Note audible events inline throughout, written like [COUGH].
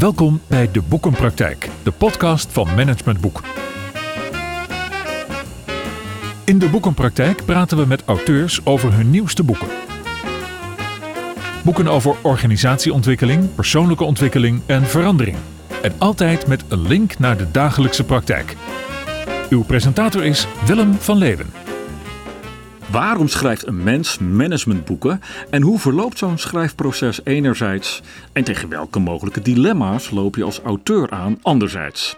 Welkom bij De Boekenpraktijk, de podcast van Management Boek. In De Boekenpraktijk praten we met auteurs over hun nieuwste boeken. Boeken over organisatieontwikkeling, persoonlijke ontwikkeling en verandering. En altijd met een link naar de dagelijkse praktijk. Uw presentator is Willem van Leeuwen. Waarom schrijft een mens managementboeken en hoe verloopt zo'n schrijfproces enerzijds en tegen welke mogelijke dilemma's loop je als auteur aan anderzijds?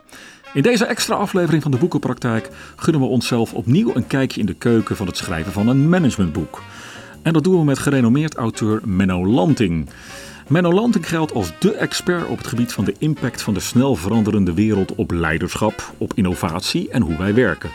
In deze extra aflevering van de Boekenpraktijk gunnen we onszelf opnieuw een kijkje in de keuken van het schrijven van een managementboek. En dat doen we met gerenommeerd auteur Menno Lanting. Menno Lanting geldt als dé expert op het gebied van de impact van de snel veranderende wereld op leiderschap, op innovatie en hoe wij werken.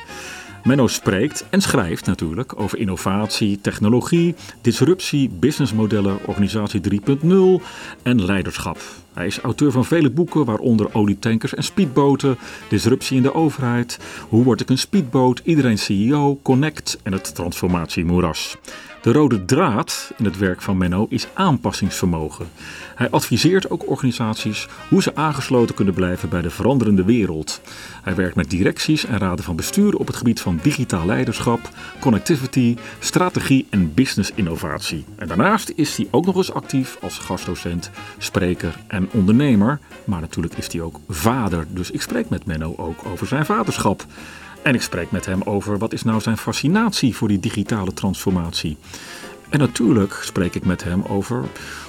Menno spreekt en schrijft natuurlijk over innovatie, technologie, disruptie, businessmodellen, organisatie 3.0 en leiderschap. Hij is auteur van vele boeken, waaronder Olietankers en Speedboten, Disruptie in de overheid, Hoe word ik een speedboot, Iedereen CEO, Connect en het transformatiemoeras. De rode draad in het werk van Menno is aanpassingsvermogen. Hij adviseert ook organisaties hoe ze aangesloten kunnen blijven bij de veranderende wereld. Hij werkt met directies en raden van bestuur op het gebied van digitaal leiderschap, connectivity, strategie en business innovatie. En daarnaast is hij ook nog eens actief als gastdocent, spreker en ondernemer. Maar natuurlijk is hij ook vader, dus ik spreek met Menno ook over zijn vaderschap. En ik spreek met hem over wat is nou zijn fascinatie voor die digitale transformatie. En natuurlijk spreek ik met hem over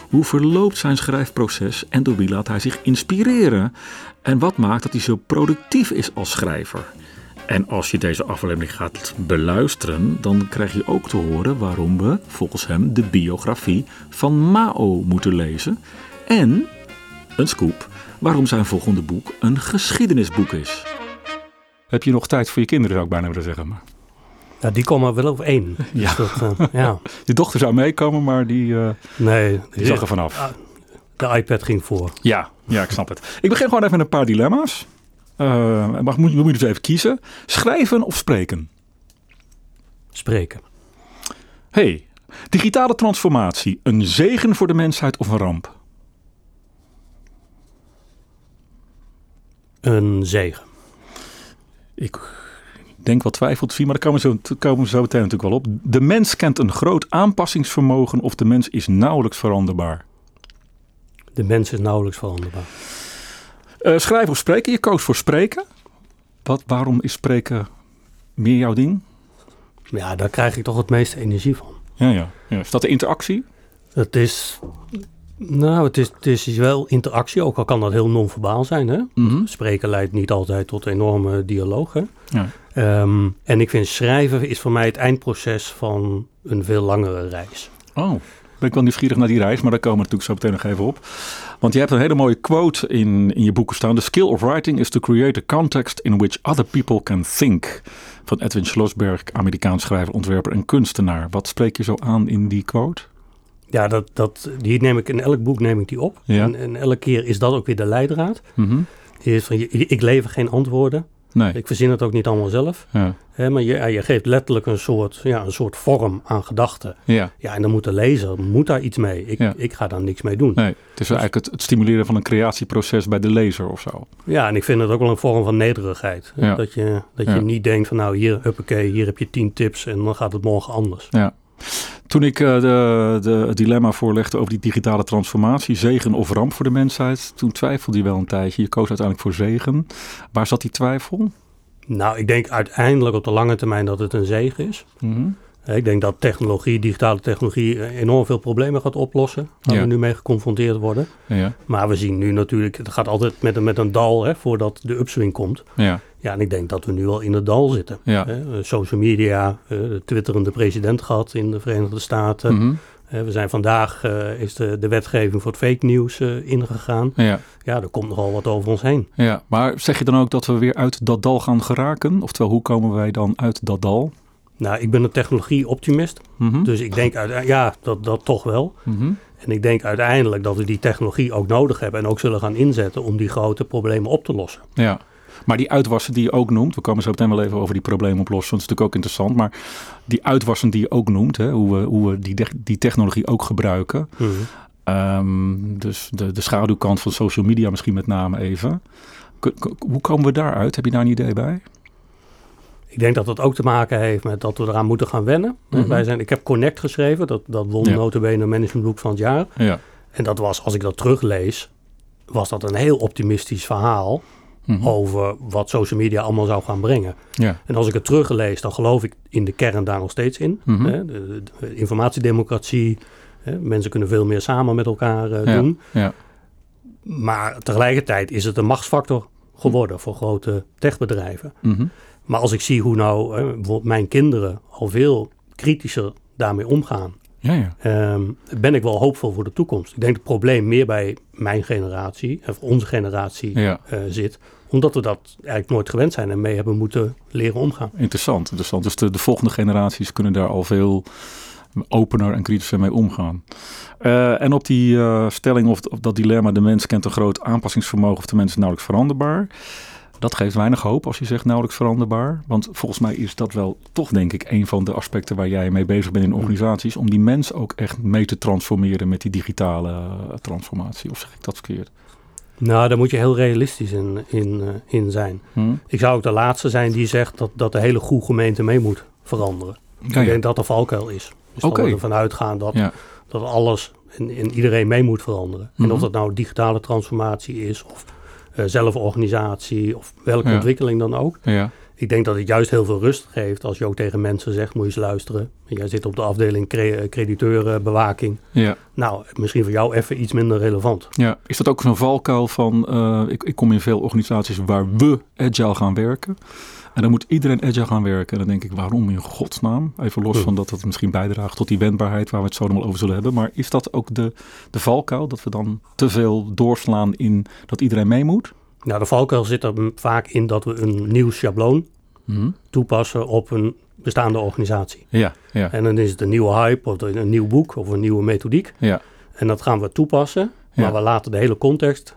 hoe verloopt zijn schrijfproces en door wie laat hij zich inspireren? En wat maakt dat hij zo productief is als schrijver? En als je deze aflevering gaat beluisteren, dan krijg je ook te horen waarom we volgens hem de biografie van Mao moeten lezen. En, een scoop, waarom zijn volgende boek een geschiedenisboek is. Heb je nog tijd voor je kinderen, zou ik bijna willen zeggen. Maar... Ja, die komen wel op één. [LAUGHS] Ja. Dus dat, uh, ja. [LAUGHS] Je dochter zou meekomen, maar die, uh, nee, die zag er vanaf. Ah, de iPad ging voor. Ja, ja, ik snap het. Ik begin gewoon even met een paar dilemma's. Uh, mag, moet, moet je dus even kiezen. Schrijven of spreken? Spreken. hey, digitale transformatie. Een zegen voor de mensheid of een ramp? Een zegen. Ik denk wel twijfel te zien, maar daar komen we, zo, komen we zo meteen natuurlijk wel op. De mens kent een groot aanpassingsvermogen of de mens is nauwelijks veranderbaar? De mens is nauwelijks veranderbaar. Uh, schrijven of spreken? Je koos voor spreken. Wat, waarom is spreken meer jouw ding? Ja, daar krijg ik toch het meeste energie van. Ja, ja. ja. Is dat de interactie? Het is nou, het is, het is wel interactie, ook al kan dat heel non-verbaal zijn. Hè? Mhm. Spreken leidt niet altijd tot enorme dialoog. Hè? Ja. Ehm, en ik vind schrijven is voor mij het eindproces van een veel langere reis. Oh, ben ik wel nieuwsgierig naar die reis, maar daar komen we natuurlijk zo meteen nog even op. Want je hebt een hele mooie quote in, in je boeken staan. The skill of writing is to create a context in which other people can think. Van Edwin Schlossberg, Amerikaans schrijver, ontwerper en kunstenaar. Wat spreek je zo aan in die quote? Ja, dat, dat, die neem ik in elk boek neem ik die op. En, en, elke keer is dat ook weer de leidraad. Mm is van, ik lever geen antwoorden. Nee. Ik verzin het ook niet allemaal zelf. Ja. Hè, maar je, je geeft letterlijk een soort, ja, een soort vorm aan gedachten. Ja. ja, en dan moet de lezer moet daar iets mee. Ik, ik ga daar niks mee doen. Nee, het is dus, eigenlijk het, het, stimuleren van een creatieproces bij de lezer of zo. Ja, en ik vind het ook wel een vorm van nederigheid. Ja. Dat je, dat je niet denkt van nou hier, huppakee, hier heb je tien tips en dan gaat het morgen anders. Ja. Toen ik uh, de, de, het dilemma voorlegde over die digitale transformatie, zegen of ramp voor de mensheid, toen twijfelde je wel een tijdje. Je koos uiteindelijk voor zegen. Waar zat die twijfel? Nou, ik denk uiteindelijk op de lange termijn dat het een zegen is. Mm Ik denk dat technologie, digitale technologie, enorm veel problemen gaat oplossen. Waar ja. we nu mee geconfronteerd worden. Ja. Maar we zien nu natuurlijk, het gaat altijd met een, met een dal hè, voordat de upswing komt. Ja. Ja, en ik denk dat we nu al in het dal zitten. Ja. Hè? Social media, de twitterende president gehad in de Verenigde Staten. Mm -hmm. we zijn vandaag, uh, is de, de wetgeving voor het fake nieuws uh, ingegaan. Ja. ja, er komt nogal wat over ons heen. Ja, maar zeg je dan ook dat we weer uit dat dal gaan geraken? Oftewel, hoe komen wij dan uit dat dal? Nou, ik ben een technologie-optimist. Mm -hmm. Dus ik denk, uit, ja, dat, dat toch wel. Mm -hmm. En ik denk uiteindelijk dat we die technologie ook nodig hebben en ook zullen gaan inzetten om die grote problemen op te lossen. Ja. Maar die uitwassen die je ook noemt, we komen zo meteen wel even over die problemen oplossen, dat is natuurlijk ook interessant. Maar die uitwassen die je ook noemt, hè, hoe we, hoe we die, die technologie ook gebruiken. -hmm. Ehm, dus de, de schaduwkant van social media misschien met name even. hoe komen we daaruit? Heb je daar een idee bij? Ik denk dat dat ook te maken heeft met dat we eraan moeten gaan wennen. Mhm. Wij zijn, ik heb Connect geschreven, dat, dat won ja. notabene managementboek van het jaar. Ja. En dat was, als ik dat teruglees, was dat een heel optimistisch verhaal mhm. over wat social media allemaal zou gaan brengen. Ja. En als ik het teruglees, dan geloof ik in de kern daar nog steeds in. Mhm. hè? De, informatiedemocratie, hè? mensen kunnen veel meer samen met elkaar uh, ja. doen. Ja. Maar tegelijkertijd is het een machtsfactor geworden voor grote techbedrijven. Mhm. Maar als ik zie hoe nou hè, bijvoorbeeld mijn kinderen al veel kritischer daarmee omgaan, ja, ja. Ehm, ben ik wel hoopvol voor de toekomst. Ik denk het probleem meer bij mijn generatie, of onze generatie, Ja. eh, zit. Omdat we dat eigenlijk nooit gewend zijn en mee hebben moeten leren omgaan. Interessant, interessant. Dus de, de volgende generaties kunnen daar al veel opener en kritischer mee omgaan. Eh, en op die eh, stelling of, of dat dilemma, de mens kent een groot aanpassingsvermogen of de mens is nauwelijks veranderbaar. Dat geeft weinig hoop als je zegt nauwelijks veranderbaar. Want volgens mij is dat wel toch denk ik een van de aspecten waar jij mee bezig bent in organisaties. Om die mens ook echt mee te transformeren met die digitale eh, transformatie. Of zeg ik dat verkeerd? Nou, daar moet je heel realistisch in, in, uh, in zijn. Hm? Ik zou ook de laatste zijn die zegt dat, dat de hele goede gemeente mee moet veranderen. Ja, Ik ja. denk dat er valkuil is. Dus Oké. dat we ervan uitgaan dat, Ja. dat alles en, en iedereen mee moet veranderen. En Mhm. of dat nou digitale transformatie is of eh, zelforganisatie of welke Ja. ontwikkeling dan ook. Ik denk dat het juist heel veel rust geeft als je ook tegen mensen zegt, moet je eens luisteren. Jij zit op de afdeling cre- crediteurenbewaking. Ja. Nou, misschien voor jou even iets minder relevant. Ja, is dat ook zo'n valkuil van, eh, ik, ik kom in veel organisaties waar we agile gaan werken. En dan moet iedereen agile gaan werken. En dan denk ik, waarom in godsnaam? Even los Hm. van dat het misschien bijdraagt tot die wendbaarheid waar we het zo nog wel over zullen hebben. Maar is dat ook de, de valkuil, dat we dan te veel doorslaan in dat iedereen mee moet? Nou, de valkuil zit er vaak in dat we een nieuw schabloon Mhm. toepassen op een bestaande organisatie. Ja, ja, En dan is het een nieuwe hype of een nieuw boek of een nieuwe methodiek. ja, En dat gaan we toepassen, maar Ja. we laten de hele context,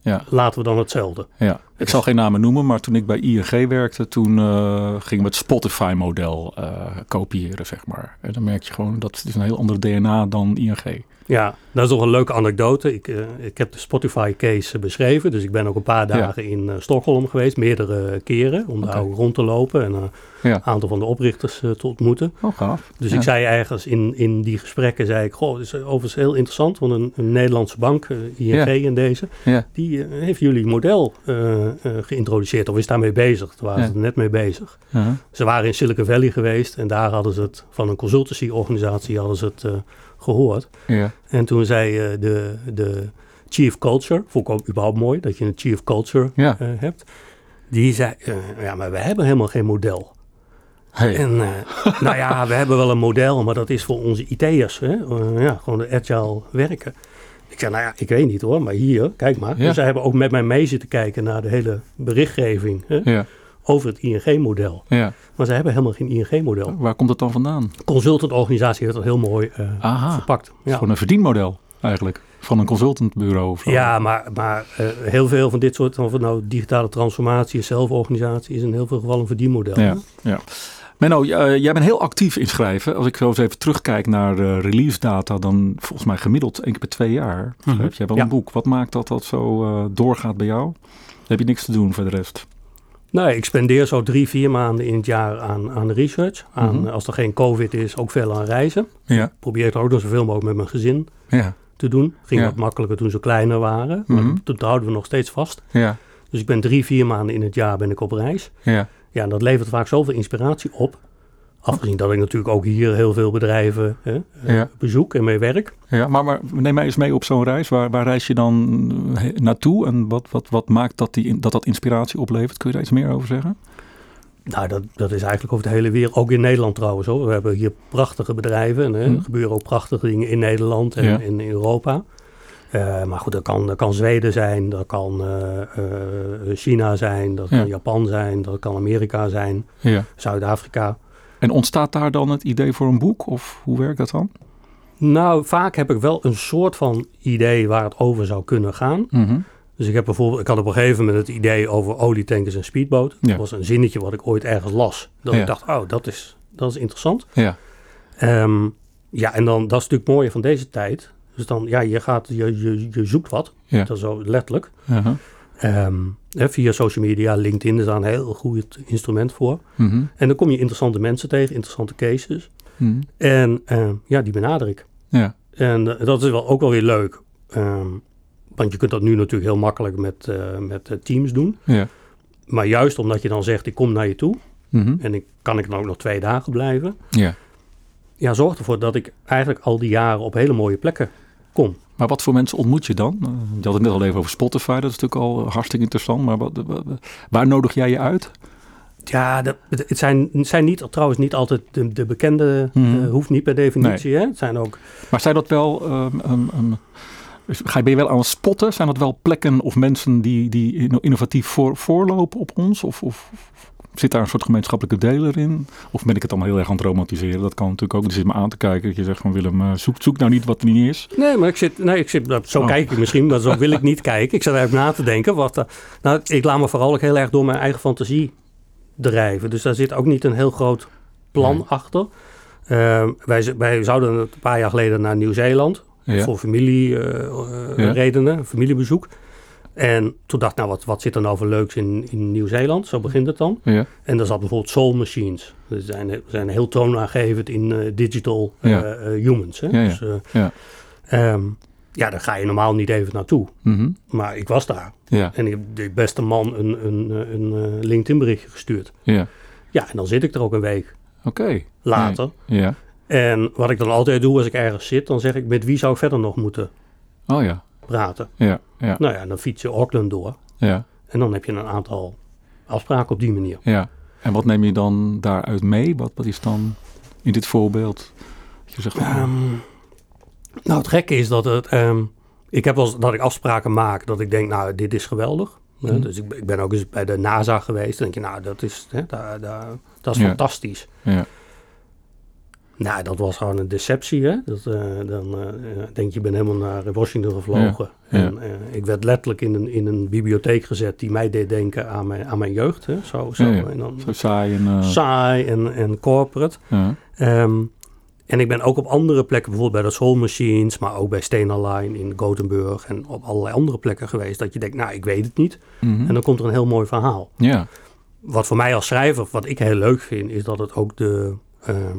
ja, laten we dan hetzelfde. ja. Ik zal geen namen noemen, maar toen ik bij ING werkte, toen eh, gingen we het Spotify-model eh, kopiëren, zeg maar. En dan merk je gewoon, dat is een heel ander DNA dan ING. Ja, dat is nog een leuke anekdote. Ik, eh, ik heb de Spotify-case beschreven. Dus ik ben ook een paar Ja. dagen in eh, Stockholm geweest, meerdere keren, om daar ook rond te lopen en eh, Ja. een aantal van de oprichters eh, te ontmoeten. Oh, gaaf. Dus Ja. ik zei ergens in, in die gesprekken, zei ik, goh, het is overigens heel interessant, want een, een Nederlandse bank, eh, ING in deze, die eh, heeft jullie model eh, eh, geïntroduceerd of is daarmee bezig. Daar waren ze net mee bezig. Ze waren in Silicon Valley geweest en daar hadden ze het van een consultancy-organisatie hadden ze het eh, gehoord. Ja. En toen zei eh, de, de chief culture, vond ik ook überhaupt mooi dat je een chief culture Ja. eh, hebt. Die zei, eh, ja, maar we hebben helemaal geen model. Hey. En [LAUGHS] nou ja, we hebben wel een model, maar dat is voor onze IT'ers. Hè? Ja, gewoon de agile werken. Ik zei, nou ja, ik weet niet hoor, maar hier, kijk maar. Ja. Dus zij hebben ook met mij mee zitten kijken naar de hele berichtgeving hè, Ja. Over het ING-model. Ja. Maar ze hebben helemaal geen ING-model. Waar komt dat dan vandaan? Consultant-organisatie heeft dat heel mooi Aha. verpakt. Ja. gewoon een verdienmodel eigenlijk. Van een consultantbureau. Ja, maar, maar eh, heel veel van dit soort, of het nou digitale transformatie is, zelforganisatie, is in heel veel gevallen een verdienmodel. Ja, ja. Menno, eh, jij bent heel actief in schrijven. Als ik zo eens even terugkijk naar release data, dan volgens mij gemiddeld één keer per twee jaar Mhm. schrijf jij wel Ja. een boek. Wat maakt dat dat zo doorgaat bij jou? Dan heb je niks te doen voor de rest. Nee, ik spendeer zo drie, vier maanden in het jaar aan, aan research. Aan, Mhm. Als er geen covid is, ook veel aan reizen. Ja, Probeer het ook nog zoveel mogelijk met mijn gezin ja, te doen. Ging Ja. wat makkelijker toen ze kleiner waren. Maar Mhm. dat houden we nog steeds vast. ja, Dus ik ben drie, vier maanden in het jaar ben ik op reis. ja. Ja, en dat levert vaak zoveel inspiratie op. Afgezien dat ik natuurlijk ook hier heel veel bedrijven hè, eh, Ja. bezoek en mee werk. ja maar, maar neem mij eens mee op zo'n reis. Waar, waar reis je dan eh, naartoe? En wat, wat, wat maakt dat, die, dat dat inspiratie oplevert? Kun je daar iets meer over zeggen? Nou, dat, dat is eigenlijk over de hele wereld. Ook in Nederland trouwens hoor. We hebben hier prachtige bedrijven. En, hè, Hm. er gebeuren ook prachtige dingen in Nederland en Ja. in Europa. Eh, maar goed, dat kan, dat kan Zweden zijn, dat kan China zijn, dat Ja. kan Japan zijn, dat kan Amerika zijn, Ja. Zuid-Afrika. En ontstaat daar dan het idee voor een boek? Of hoe werkt dat dan? Nou, vaak heb ik wel een soort van idee waar het over zou kunnen gaan. Mhm. Dus ik heb bijvoorbeeld, ik had op een gegeven moment het idee over olietankers en speedboot. Ja. Dat was een zinnetje wat ik ooit ergens las. Dat Ja. ik dacht, oh, dat is, dat is interessant. Ja, Ehm, ja, en dan, dat is natuurlijk mooie van deze tijd. Dus dan, ja, je, gaat, je, je, je zoekt wat. Ja. Dat is zo letterlijk. Uh-huh. Ehm, hè, via social media, LinkedIn is daar een heel goed instrument voor. Mhm. En dan kom je interessante mensen tegen, interessante cases. Mhm. En ehm, ja, die benader ik. Ja. En eh, dat is wel, ook wel weer leuk. Ehm, want je kunt dat nu natuurlijk heel makkelijk met, eh, met eh, teams doen. Ja. Maar juist omdat je dan zegt, ik kom naar je toe. Mhm. En ik, kan ik dan ook nog twee dagen blijven. Ja. Ja, zorg ervoor dat ik eigenlijk al die jaren op hele mooie plekken kom. Maar wat voor mensen ontmoet je dan? Je had het net al even over Spotify, dat is natuurlijk al eh, hartstikke interessant. Maar wat, wa- wa- waar nodig jij je uit? Ja, dat, het zijn, zijn niet, trouwens niet altijd de, de bekende, Mhm. eh, hoeft niet per definitie. Hè? Het zijn ook, Maar zijn dat wel, ehm, ehm, ga je, ben je wel aan het spotten? Zijn dat wel plekken of mensen die, die inno- innovatief voor, voorlopen op ons? Of, of, of zit daar een soort gemeenschappelijke deler in? Of ben ik het allemaal heel erg aan het romantiseren? Dat kan natuurlijk ook. Er zit me aan te kijken. Dat je zegt van Willem, eh, zoek, zoek nou niet wat er niet is. nee, maar ik zit, nee, ik zit, zo Oh. kijk ik misschien, maar zo [LAUGHS] wil ik niet kijken. Ik zit eigenlijk na te denken. Wat, eh, nou, ik laat me vooral ook heel erg door mijn eigen fantasie drijven. Dus daar zit ook niet een heel groot plan Nee. achter. Eh, wij, wij zouden een paar jaar geleden naar Nieuw-Zeeland. Ja. Voor familieredenen, Ja. redenen, familiebezoek. En toen dacht ik, nou, wat, wat zit er nou voor leuks in, in Nieuw-Zeeland? Zo begint het dan. Ja. En daar zat bijvoorbeeld Soul Machines. Ze zijn, zijn heel toonaangevend in eh, digital Ja. eh, eh, humans. Hè? Ja, ja. Dus, eh, Ja. ehm, ja, daar ga je normaal niet even naartoe. Mhm. Maar ik was daar. Ja. En ik heb de beste man een, een, eh, een, eh, LinkedIn berichtje gestuurd. Ja. Ja, en dan zit ik er ook een week Oké. later. Ja. En wat ik dan altijd doe als ik ergens zit, dan zeg ik met wie zou ik verder nog moeten Oh ja. Praten. Ja. Ja. Nou ja, dan fiets je Auckland door. Ja. En dan heb je een aantal afspraken op die manier. Ja. En wat neem je dan daaruit mee? Wat, wat is dan in dit voorbeeld? Dat Je zegt Ehm, nou, het gekke is dat het. ehm, ik heb wel eens dat ik afspraken maak dat ik denk, nou, dit is geweldig. Hè, Mhm. Dus ik, ben- ik ben ook eens bij de NASA geweest. Dan denk je, nou, dat is, hè, daar, daar, dat is Ja. fantastisch. ja. Nou, dat was gewoon een deceptie. Hè? Dat, eh, dan eh, denk je, bent helemaal naar Washington gevlogen. Ja, ja. En eh, ik werd letterlijk in een, in een bibliotheek gezet die mij deed denken aan mijn, aan mijn jeugd. Hè? Zo, zo. Ja. En dan Zo saai en... eh, saai en, en corporate. Ehm, en ik ben ook op andere plekken, bijvoorbeeld bij de Soul Machines, maar ook bij Stena Line in Gothenburg en op allerlei andere plekken geweest. Dat je denkt, nou, ik weet het niet. Mhm. En dan komt er een heel mooi verhaal. Ja. Wat voor mij als schrijver, wat ik heel leuk vind, is dat het ook de. ehm,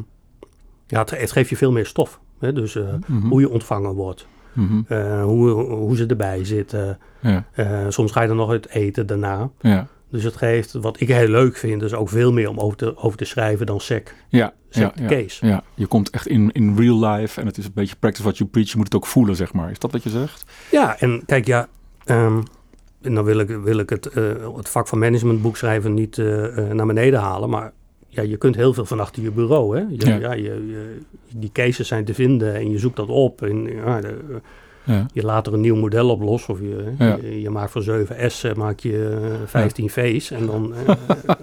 ja, het, het geeft je veel meer stof. Hè? Dus eh, Mhm. hoe je ontvangen wordt, Mhm. eh, hoe, hoe ze erbij zitten. Ja. Eh, soms ga je er nog uit eten daarna. Ja. Dus het geeft, wat ik heel leuk vind, dus ook veel meer om over te, over te schrijven dan sec, Ja. sec Ja. Ja. case. Ja, je komt echt in, in real life en het is een beetje practice what you preach. Je moet het ook voelen, zeg maar. Is dat wat je zegt? Ja, en kijk, ja, ehm, en dan wil ik, wil ik het, eh, het vak van managementboekschrijven niet naar beneden halen, maar ja, je kunt heel veel van achter je bureau. Hè? Je, Ja. ja. je, je- die cases zijn te vinden en je zoekt dat op en ja, de- Ja. je laat er een nieuw model op los of je, Ja. je, je maakt voor 7S eh, maak je eh, 15 V's en dan eh, [LAUGHS]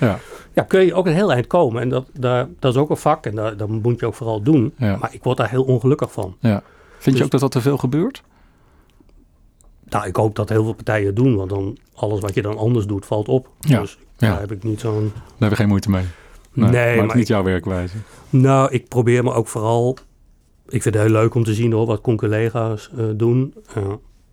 Ja. ja, kun je ook een heel eind komen. En dat, daar, dat is ook een vak en dat, dat moet je ook vooral doen. Maar ik word daar heel ongelukkig van. ja. Vind je Dus- ook dat dat te veel gebeurt? Nou, ik hoop dat heel veel partijen het doen, want dan alles wat je dan anders doet valt op. Ja, Dus ja. daar heb ik niet zo'n... Daar hebben we geen moeite mee. Nee, maar, het maar niet ik- jouw werkwijze. Nou, ik probeer me ook vooral... Ik vind het heel leuk om te zien hoor, wat collega's eh doen. Eh,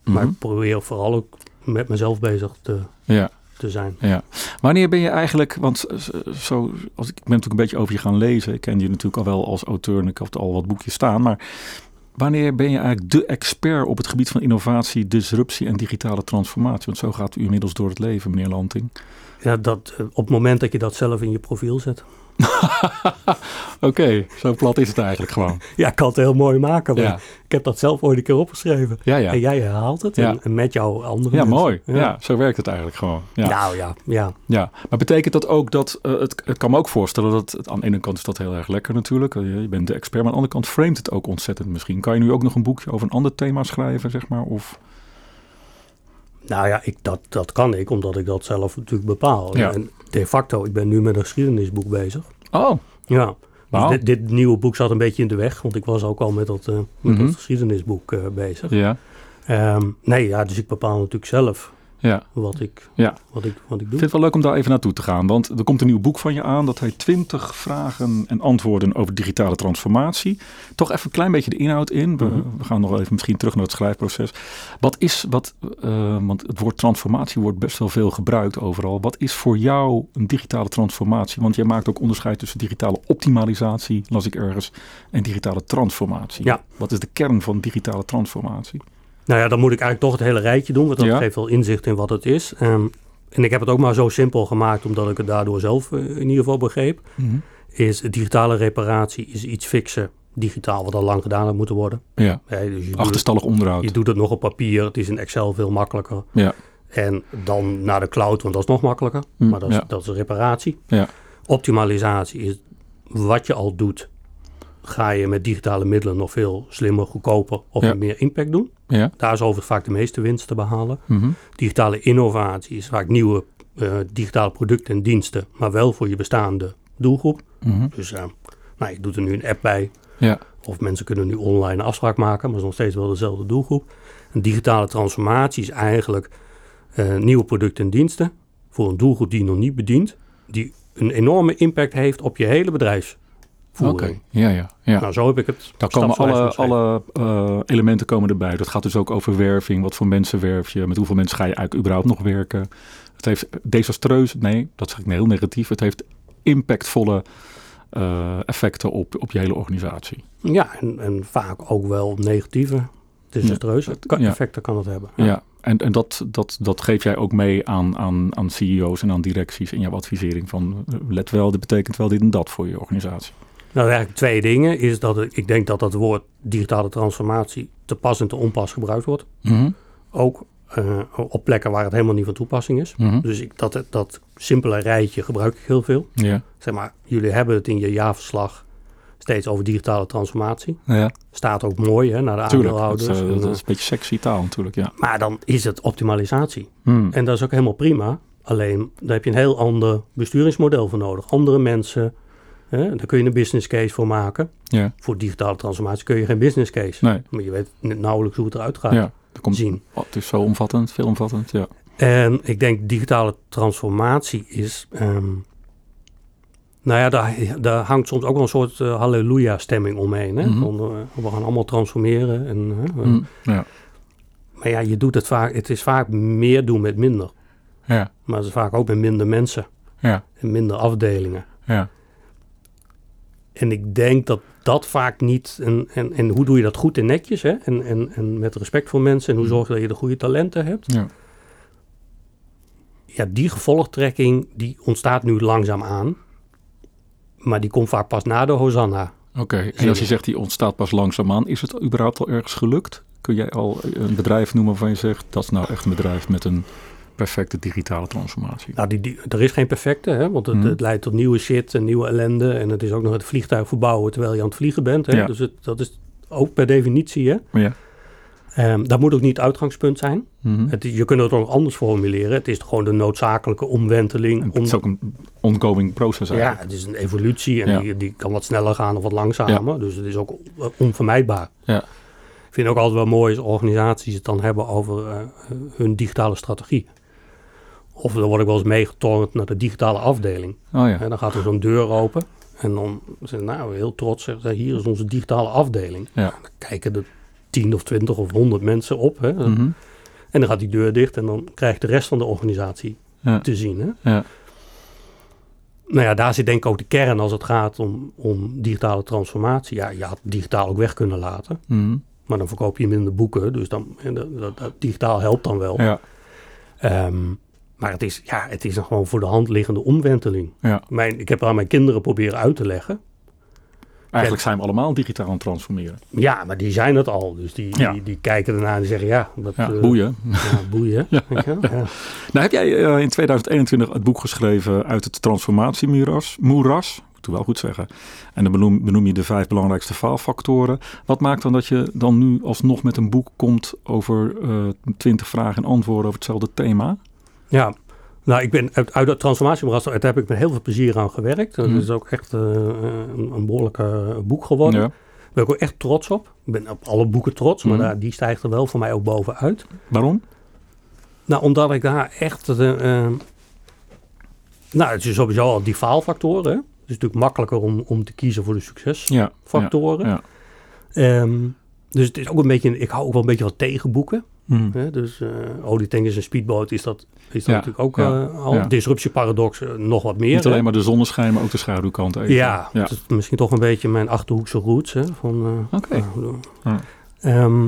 Maar Mhm. ik probeer vooral ook met mezelf bezig te, Ja. te zijn. Ja. Wanneer ben je eigenlijk, want z- zo, als ik, ik ben natuurlijk een beetje over je gaan lezen. Ik ken je natuurlijk al wel als auteur en ik heb al wat boekjes staan. Maar wanneer ben je eigenlijk de expert op het gebied van innovatie, disruptie en digitale transformatie? Want zo gaat u inmiddels door het leven, meneer Lanting. Ja, dat, eh, op het moment dat je dat zelf in je profiel zet. [LAUGHS] Oké, zo plat is het eigenlijk gewoon. [LAUGHS] Ja, ik kan het heel mooi maken. Maar Ja, Ik heb dat zelf ooit een keer opgeschreven. ja, ja. En jij herhaalt het. En, en met jouw andere Ja, mensen. mooi. Ja. zo werkt het eigenlijk gewoon. Ja. Nou ja, ja. Ja, maar betekent dat ook dat, eh, het, ik kan me ook voorstellen dat, het, aan de ene kant is dat heel erg lekker natuurlijk, Eh, je, je bent de expert, maar aan de andere kant framet het ook ontzettend misschien. Kan je nu ook nog een boekje over een ander thema schrijven, zeg maar? Of, Nou ja, ik, dat, dat kan ik, omdat ik dat zelf natuurlijk bepaal. Ja. En de facto, ik ben nu met een geschiedenisboek bezig. oh, Ja. Dus dit, dit nieuwe boek zat een beetje in de weg, want ik was ook al met dat, eh, met Mhm. dat geschiedenisboek eh, bezig. ja, Ehm, nee, ja, dus ik bepaal natuurlijk zelf Ja. wat, ik, Ja. wat, ik, wat ik Ik doe. vind het wel leuk om daar even naartoe te gaan, want er komt een nieuw boek van je aan. Dat heet 20 vragen en antwoorden over digitale transformatie. Toch even een klein beetje de inhoud in. We, Mhm. we gaan nog even misschien terug naar het schrijfproces. Wat is, wat, eh, want het woord transformatie wordt best wel veel gebruikt overal. Wat is voor jou een digitale transformatie? Want jij maakt ook onderscheid tussen digitale optimalisatie, las ik ergens, en digitale transformatie. Ja. Wat is de kern van digitale transformatie? Nou ja, dan moet ik eigenlijk toch het hele rijtje doen, want dat Ja. geeft wel inzicht in wat het is. Ehm, en ik heb het ook maar zo simpel gemaakt, omdat ik het daardoor zelf eh, in ieder geval begreep. Is digitale reparatie is iets fixen, digitaal, wat al lang gedaan had moeten worden. Ja, Ja, dus je, doet het, achterstallig onderhoud. je doet het nog op papier, het is in Excel veel makkelijker. Ja. En dan naar de cloud, want dat is nog makkelijker. Mm, maar dat is, ja. dat is reparatie. Ja. Optimalisatie is wat je al doet, ga je met digitale middelen nog veel slimmer, goedkoper of Ja. meer impact doen. Ja. Daar is overigens vaak de meeste winst te behalen. Mhm. Digitale innovatie is vaak nieuwe eh, digitale producten en diensten, maar wel voor je bestaande doelgroep. Mhm. Dus eh, nou, je doet er nu een app bij, Ja. of mensen kunnen nu online een afspraak maken, maar het is nog steeds wel dezelfde doelgroep. Een digitale transformatie is eigenlijk eh, nieuwe producten en diensten voor een doelgroep die je nog niet bedient, die een enorme impact heeft op je hele ja, ja. ja. Nou, zo heb ik het. Daar komen alle, alle eh, elementen komen erbij. Dat gaat dus ook over werving. Wat voor mensen werf je? Met hoeveel mensen ga je eigenlijk überhaupt nog werken? Het heeft desastreus, nee, dat zeg ik heel negatief. Het heeft impactvolle eh, effecten op, op je hele organisatie. Ja, en, en vaak ook wel negatieve, desastreuze ja. effecten kan het hebben. Ja, en, en dat, dat, dat geef jij ook mee aan, aan, aan CEO's en aan directies in jouw advisering. Van eh, let wel, dit betekent wel dit en dat voor je organisatie. Nou, eigenlijk twee dingen. Is dat ik, ik denk dat dat woord digitale transformatie te pas en te onpas gebruikt wordt. Mhm, Ook eh, op plekken waar het helemaal niet van toepassing is. mhm. Dus ik, dat, dat simpele rijtje gebruik ik heel veel. Ja, Zeg maar, jullie hebben het in je jaarverslag steeds over digitale transformatie. ja, Staat ook mooi hè, naar de tuurlijk. Dat, aandeelhouders. eh, En, dat eh, is een beetje sexy taal natuurlijk, ja. maar dan is het optimalisatie. Hmm. En dat is ook helemaal prima. Alleen, daar heb je een heel ander besturingsmodel voor nodig. Andere mensen, hè, daar kun je een business case voor maken. Ja, Voor digitale transformatie kun je geen business case. nee, Maar je weet nauwelijks hoe het eruit gaat ja. Er komt, zien. oh, het is zo omvattend, veelomvattend, ja. En ik denk digitale transformatie is... ehm, nou ja, daar, daar hangt soms ook wel een soort eh, halleluja-stemming omheen. Hè? Mhm. Van, eh, we gaan allemaal transformeren. En, Hmm. Ja, Maar ja, je doet het vaak... Het is vaak meer doen met minder. ja, Maar het is vaak ook met minder mensen. ja, En minder afdelingen. ja. En ik denk dat dat vaak niet. En, en, en hoe doe je dat goed en netjes? Hè? En, en, en met respect voor mensen. En hoe zorg je dat je de goede talenten hebt? ja. Ja, die gevolgtrekking die ontstaat nu langzaam aan. Maar die komt vaak pas na de Hosanna. Oké, en als je je. zegt die ontstaat pas langzaamaan, is het überhaupt al ergens gelukt? Kun jij al een bedrijf noemen waarvan je zegt, dat is nou echt een bedrijf met een perfecte digitale transformatie? Nou, die, die, er is geen perfecte, hè? want het, Mhm. het leidt tot nieuwe shit en nieuwe ellende. En het is ook nog het vliegtuig verbouwen terwijl je aan het vliegen bent. Hè? Ja. Dus het, dat is ook per definitie. Hè? Ja. Ehm, dat moet ook niet het uitgangspunt zijn. Mhm. Het, je kunt het ook anders formuleren. Het is gewoon de noodzakelijke omwenteling. En om- het is ook een ongoing proces ja, eigenlijk. het is een evolutie en Ja. die, die kan wat sneller gaan of wat langzamer. Dus het is ook on- onvermijdbaar. Ja. Ik vind het ook altijd wel mooi als organisaties het dan hebben over eh, hun digitale strategie. Of dan word ik wel eens meegetornd naar de digitale afdeling. Oh ja, En dan gaat er zo'n deur open. En dan zijn ze nou heel trots. Zeggen ze, hier is onze digitale afdeling. ja. Dan kijken er tien of twintig of honderd mensen op. Hè? Mhm. En dan gaat die deur dicht en dan krijgt de rest van de organisatie ja. te zien. Hè? ja. Nou ja, daar zit denk ik ook de kern als het gaat om, om digitale transformatie. Ja, je had digitaal ook weg kunnen laten. Mhm. Maar dan verkoop je minder boeken. Dus dan, dat digitaal helpt dan wel. ja. Ehm, maar het is, ja, het is een gewoon voor de hand liggende omwenteling. ja. Mijn, ik heb aan mijn kinderen proberen uit te leggen. Eigenlijk zijn we allemaal digitaal aan het transformeren. Ja, maar die zijn het al. Dus die, Ja. die, die kijken ernaar en zeggen ja, dat, Ja, eh, boeien. Ja, boeien. [LAUGHS] Ja. Wel? Ja. Nou heb jij eh, in 2021 het boek geschreven uit het transformatiemoeras. Moeras, moet ik wel goed zeggen. En dan benoem, benoem je de vijf belangrijkste faalfactoren. Wat maakt dan dat je dan nu alsnog met een boek komt over eh, twintig vragen en antwoorden over hetzelfde thema? Ja, nou, ik ben uit, uit dat transformatiemoeras, daar heb ik met heel veel plezier aan gewerkt. Dat Mhm. is ook echt eh, een, een behoorlijk eh, boek geworden. Ja. Daar ben ik ook echt trots op. Ik ben op alle boeken trots, maar Mhm. daar, die stijgt er wel voor mij ook bovenuit. Waarom? Nou, omdat ik daar echt... eh, eh, nou, het is sowieso al die faalfactoren. hè. Het is natuurlijk makkelijker om, om te kiezen voor de succesfactoren. Ja. ja. Ehm, dus het is ook een beetje... Ik hou ook wel een beetje van tegenboeken. Mhm. Hè? Dus eh olietank is een speedboot, is dat, is dat Ja, natuurlijk ook ja, eh, al. ja. Disruptieparadox eh, nog wat meer. Niet hè. alleen maar de zonneschijn, maar ook de schaduwkant. Even. Ja, ja. dat is misschien toch een beetje mijn achterhoekse roots. Hè, van, Oké. eh, Ja. Ehm,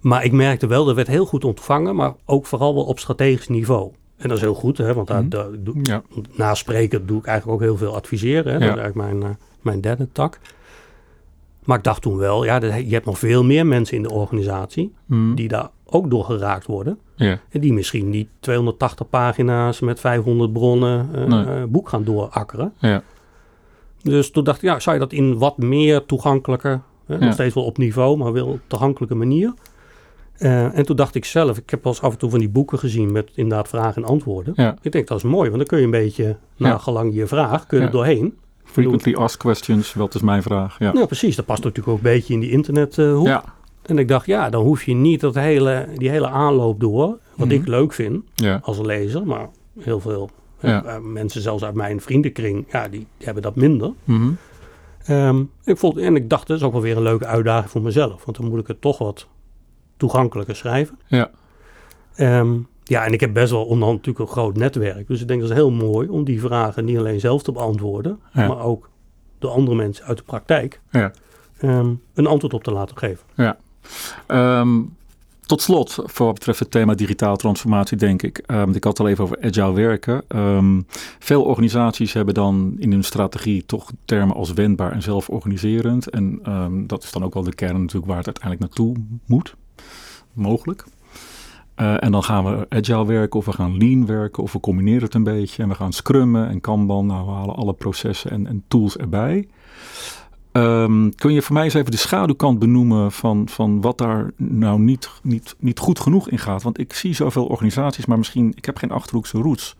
maar ik merkte wel, dat werd heel goed ontvangen, maar ook vooral wel op strategisch niveau. En dat is heel goed, hè, want daar, daar doe, na spreken doe ik eigenlijk ook heel veel adviseren. Hè. Dat is eigenlijk mijn, mijn derde tak. Maar ik dacht toen wel, ja, je hebt nog veel meer mensen in de organisatie Mhm. die daar ook door geraakt worden. ja. En die misschien niet 280 pagina's met 500 bronnen Nee. eh, boek gaan doorakkeren. Ja. Dus toen dacht ik, ja, zou je dat in wat meer toegankelijker, hè, Ja. nog steeds wel op niveau, maar wel op toegankelijke manier. Eh, en toen dacht ik zelf, ik heb wel eens af en toe van die boeken gezien met inderdaad vragen en antwoorden. Ja. Ik denk dat is mooi, want dan kun je een beetje, naar gelang je vraag, kun je er doorheen. Frequently asked questions, wat is mijn vraag? Ja. Nou precies, dat past natuurlijk ook een beetje in die internethoek. Ja. En ik dacht, ja, dan hoef je niet dat hele, die hele aanloop door, wat Mhm. ik leuk vind Ja. als lezer, maar heel veel Ja. eh, mensen zelfs uit mijn vriendenkring, ja, die, die hebben dat minder. Mhm. Ehm, ik vond, en ik dacht, dat is ook wel weer een leuke uitdaging voor mezelf. Want dan moet ik het toch wat toegankelijker schrijven. Ja. Ehm, ja, en ik heb best wel onderhand natuurlijk een groot netwerk. Dus ik denk dat is heel mooi om die vragen niet alleen zelf te beantwoorden. Ja. Maar ook de andere mensen uit de praktijk Ja. ehm, een antwoord op te laten geven. Ehm, tot slot, voor wat betreft het thema digitale transformatie, denk ik. ehm, ik had het al even over agile werken. Veel organisaties hebben dan in hun strategie toch termen als wendbaar en zelforganiserend. En dat is dan ook wel de kern natuurlijk waar het uiteindelijk naartoe moet. Mogelijk. Eh, en dan gaan we agile werken of we gaan lean werken of we combineren het een beetje. En we gaan scrummen en kanban. Nou, we halen alle processen en, en tools erbij. Ehm, kun je voor mij eens even de schaduwkant benoemen van, van wat daar nou niet, niet, niet goed genoeg in gaat? Want ik zie zoveel organisaties, maar misschien, ik heb geen achterhoekse roots.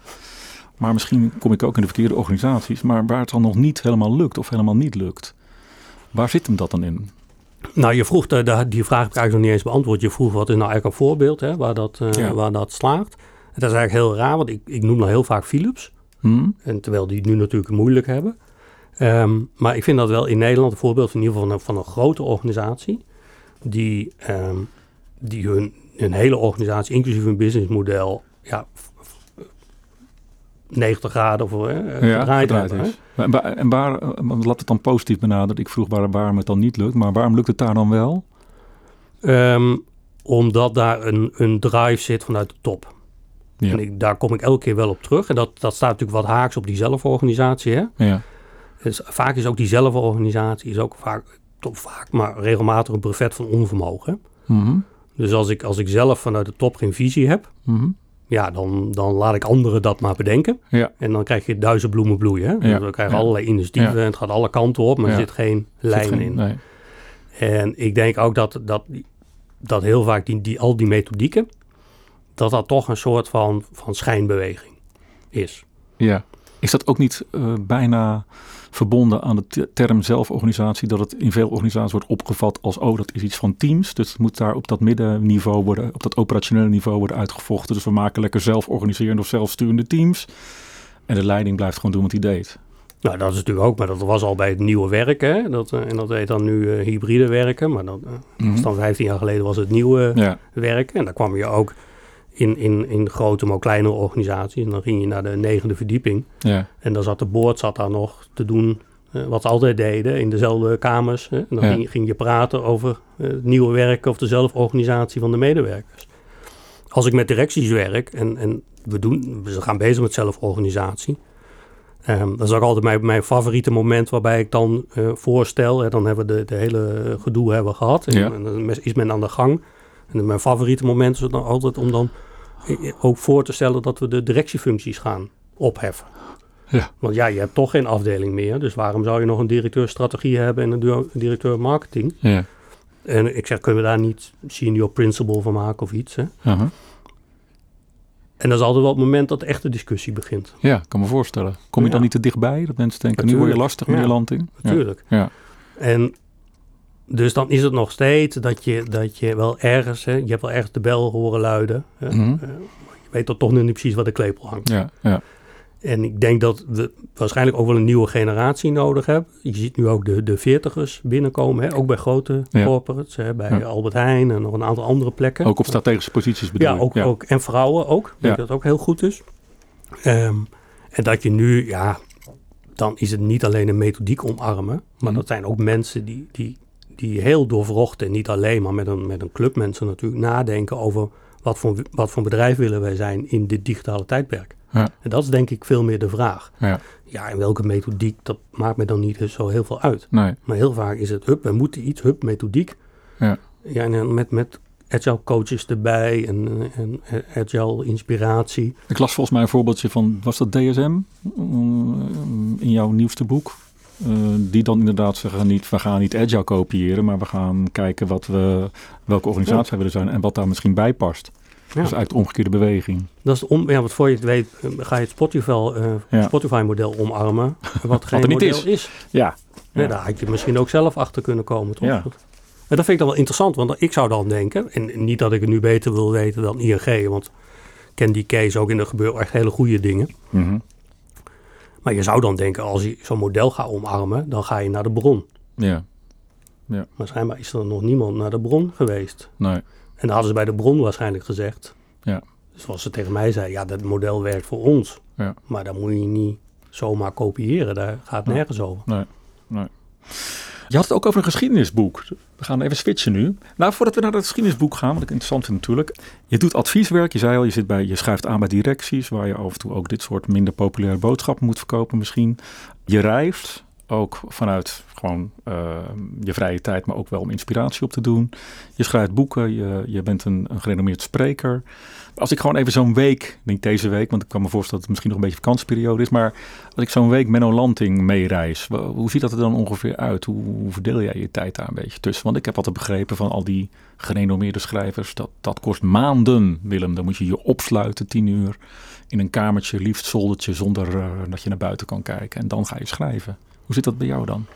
Maar misschien kom ik ook in de verkeerde organisaties, maar waar het dan nog niet helemaal lukt of helemaal niet lukt. Waar zit hem dat dan in? Nou, je vroeg, de, de- die vraag heb ik eigenlijk nog niet eens beantwoord. Je vroeg, wat is nou eigenlijk een voorbeeld hè, waar, dat, eh, Ja. waar dat slaagt? En dat is eigenlijk heel raar, want ik, ik noem nou heel vaak Philips. Hm? En terwijl die het nu natuurlijk moeilijk hebben. Ehm, maar ik vind dat wel in Nederland een voorbeeld van in ieder geval van een, van een grote organisatie. Die, ehm, die hun, hun hele organisatie, inclusief hun businessmodel, ja, 90 graden voor eh, gedraaid hebben. hè. is. En waar, en waar, eh, laat het dan positief benaderen. Ik vroeg waar, waarom het dan niet lukt, maar waarom lukt het daar dan wel? Ehm, omdat daar een, een drive zit vanuit de top. Ja. En ik, daar kom ik elke keer wel op terug. En dat, dat staat natuurlijk wat haaks op die zelforganisatie. Hè? Ja, Dus vaak is ook die zelforganisatie is ook vaak, toch vaak, maar regelmatig een brevet van onvermogen. Mhm. Dus als ik, als ik zelf vanuit de top geen visie heb, Mhm. Ja, dan, dan laat ik anderen dat maar bedenken. ja. En dan krijg je duizend bloemen bloeien. Hè? Ja, Dus we krijgen ja. allerlei initiatieven en het gaat alle kanten op, maar er zit geen Zit lijn geen- in. Nee. En ik denk ook dat, dat, dat heel vaak die, die, al die methodieken, dat dat toch een soort van, van schijnbeweging is. Ja. Is dat ook niet eh, bijna verbonden aan de te- term zelforganisatie, dat het in veel organisaties wordt opgevat als, oh, dat is iets van teams. Dus het moet daar op dat middenniveau worden, op dat operationele niveau worden uitgevochten. Dus we maken lekker zelforganiserende of zelfsturende teams. En de leiding blijft gewoon doen wat hij deed. Nou, dat is natuurlijk ook, maar dat was al bij het nieuwe werken. Dat, eh, en dat heet dan nu eh, hybride werken. Maar dat, eh, was dan 15 jaar geleden was het nieuwe Ja, werken. En dan kwam je ook in, in, in grote, maar ook kleinere organisaties. En dan ging je naar de negende verdieping. ja, En dan zat de boord zat daar nog te doen eh, wat ze altijd deden in dezelfde kamers. Hè? En dan Ja. ging, ging je praten over eh, het nieuwe werken of de zelforganisatie van de medewerkers. Als ik met directies werk en, en we, doen, we gaan bezig met zelforganisatie. ehm, dat is ook altijd mijn, mijn favoriete moment waarbij ik dan eh, voorstel. Hè, dan hebben we de, de hele gedoe hebben gehad. En, Ja. en dan is men aan de gang. En mijn favoriete moment is dan altijd om dan ook voor te stellen dat we de directiefuncties gaan opheffen. Ja. Want ja, je hebt toch geen afdeling meer. Dus waarom zou je nog een directeur strategie hebben en een directeur marketing? ja. En ik zeg, kunnen we daar niet senior principal van maken of iets? Hè? aha. En dat is altijd wel het moment dat de echte discussie begint. Ja, ik kan me voorstellen. Kom je Ja. dan niet te dichtbij? Dat mensen denken, nu word je lastig, meneer Ja. Lanting. Ja. Natuurlijk. Ja. En Dus dan is het nog steeds dat je, dat je wel ergens, hè, je hebt wel ergens de bel horen luiden. hè. Mhm. Eh, je weet toch toch nog niet precies waar de klepel hangt. Ja, ja. En ik denk dat we waarschijnlijk ook wel een nieuwe generatie nodig hebben. Je ziet nu ook de, de veertigers binnenkomen, hè? ook bij grote Ja. corporates, hè? bij Ja. Albert Heijn en nog een aantal andere plekken. Ook op strategische posities bedoel Ja, ook, ook. En vrouwen ook. Ik denk dat ook heel goed is. Ehm, en dat je nu, ja, dan is het niet alleen een methodiek omarmen. Maar Mhm. dat zijn ook mensen die, die, die heel doorvrocht en niet alleen, maar met een, met een club mensen natuurlijk nadenken over wat voor, wat voor bedrijf willen wij zijn in dit digitale tijdperk. Ja. En dat is denk ik veel meer de vraag. Ja, Ja, en welke methodiek, dat maakt me dan niet zo heel veel uit. nee. Maar heel vaak is het, hup, we moeten iets, hup, methodiek. Ja. Ja, en met, met agile coaches erbij en, en agile inspiratie. Ik las volgens mij een voorbeeldje van, was dat DSM Mm, in jouw nieuwste boek? Eh, die dan inderdaad zeggen niet, we gaan niet agile kopiëren, maar we gaan kijken wat we, welke organisatie wij willen zijn en wat daar misschien bij past. Ja. Dus eigenlijk de omgekeerde beweging. Dat is de om, ja, wat voor je het weet, eh, ga je het Spotify, eh, Ja. Spotify-model omarmen. Wat [LAUGHS] geen er niet model is. is. Ja, Ja. daar had je misschien ook zelf achter kunnen komen, toch? Ja. En dat vind ik dan wel interessant, want ik zou dan denken, en niet dat ik het nu beter wil weten dan ING, want ik ken die case ook en er gebeuren echt hele goede dingen. Mhm. Maar je zou dan denken, als je zo'n model gaat omarmen, dan ga je naar de bron. ja, Maar schijnbaar is er nog niemand naar de bron geweest. nee, En dan hadden ze bij de bron waarschijnlijk gezegd. Ja. Zoals ze tegen mij zei, ja, dat model werkt voor ons. Ja. Maar dan moet je niet zomaar kopiëren. Daar gaat het Ja. nergens over. Je had het ook over een geschiedenisboek. We gaan even switchen nu. Nou, voordat we naar het geschiedenisboek gaan, wat ik interessant vind natuurlijk. Je doet advieswerk. Je zei al, je, zit bij, je schuift aan bij directies, waar je af en toe ook dit soort minder populaire boodschappen moet verkopen misschien. Je reist, ook vanuit gewoon eh, je vrije tijd, maar ook wel om inspiratie op te doen. Je schrijft boeken, je, je bent een, een gerenommeerd spreker. Als ik gewoon even zo'n week, niet deze week, want ik kan me voorstellen dat het misschien nog een beetje vakantieperiode is, maar als ik zo'n week Menno Lanting meereis, hoe ziet dat er dan ongeveer uit? Hoe, hoe verdeel jij je tijd daar een beetje tussen? Want ik heb altijd begrepen van al die gerenommeerde schrijvers, dat, dat kost maanden, Willem. Dan moet je je opsluiten, tien uur, in een kamertje, liefst zoldertje, zonder eh, dat je naar buiten kan kijken. En dan ga je schrijven. Hoe zit dat bij jou dan?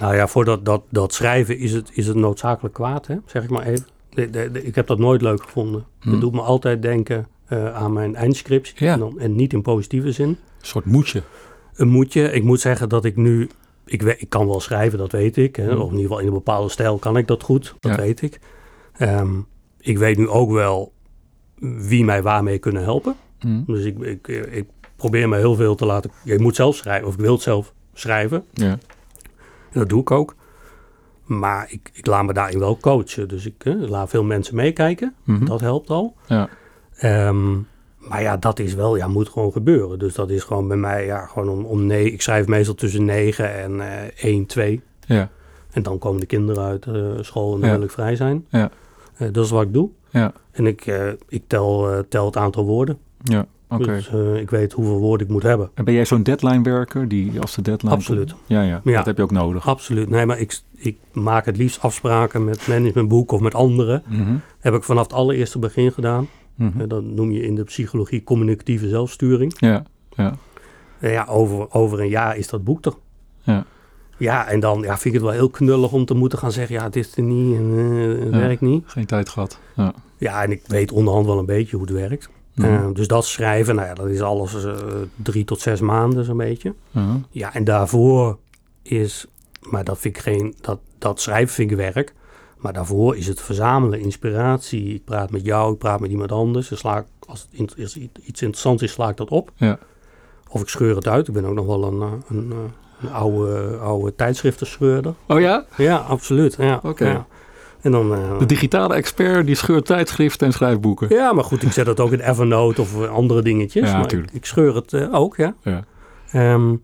Nou ja, voor dat, dat, dat schrijven is het, is het noodzakelijk kwaad, hè? zeg ik maar even. De- de- de- ik heb dat nooit leuk gevonden. Hm. Het doet me altijd denken eh, aan mijn eindscriptie. Ja. En, dan, en niet in positieve zin. Een soort moedje. Een moedje. Ik moet zeggen dat ik nu... Ik, ik kan wel schrijven, dat weet ik. Hè? Hm. Of in ieder geval in een bepaalde stijl kan ik dat goed. Dat Ja. weet ik. Ehm, ik weet nu ook wel wie mij waarmee kunnen helpen. Hm. Dus ik, ik, ik probeer me heel veel te laten... Je moet zelf schrijven, of ik wil het zelf schrijven. Ja. En dat doe ik ook. Maar ik, ik laat me daarin wel coachen. Dus ik eh, laat veel mensen meekijken. Mhm. Dat helpt al. Ja. Ehm, maar ja, dat is wel, ja, moet gewoon gebeuren. Dus dat is gewoon bij mij, ja, gewoon om, om nee. Ik schrijf meestal tussen 9 en eh 1, 2. Ja. En dan komen de kinderen uit eh, school en dan Ja. wil ik vrij zijn. Ja. Eh, dat is wat ik doe. Ja. En ik, ik tel, tel het aantal woorden. Ja. Oké. Dus eh, ik weet hoeveel woorden ik moet hebben. En ben jij zo'n deadline werker die als de deadline Absoluut. komt- Ja, ja, Ja. Dat heb je ook nodig. Absoluut. Nee, maar ik, ik maak het liefst afspraken met managementboek of met anderen. Mhm. Heb ik vanaf het allereerste begin gedaan. Eh, Dat noem je in de psychologie communicatieve zelfsturing. Ja. Ja. Eh, Ja, over, over een jaar is dat boek er. Ja. Ja, en dan ja, vind ik het wel heel knullig om te moeten gaan zeggen... ja, dit is er niet en het Ja. werkt niet. Geen tijd gehad. Ja. Ja, en ik weet onderhand wel een beetje hoe het werkt. Eh, dus dat schrijven, nou ja, dat is alles eh, drie tot zes maanden zo'n beetje. Ja, en daarvoor is... maar dat vind ik geen... dat, dat schrijven vind ik werk... Maar daarvoor is het verzamelen, inspiratie. Ik praat met jou, ik praat met iemand anders. Dan sla ik, als het iets interessants is, sla ik dat op. Ja. Of ik scheur het uit. Ik ben ook nog wel een, eh, een, een oude, oude tijdschriftenscheurder. Oh ja? Ja, absoluut. Ja, Oké. ja. En dan... eh, De digitale expert die scheurt tijdschriften en schrijfboeken. ja, maar goed, ik zet het ook in Evernote of eh, andere dingetjes. Ja, maar ik, scheur het eh, ook, ja. Ja. Ehm,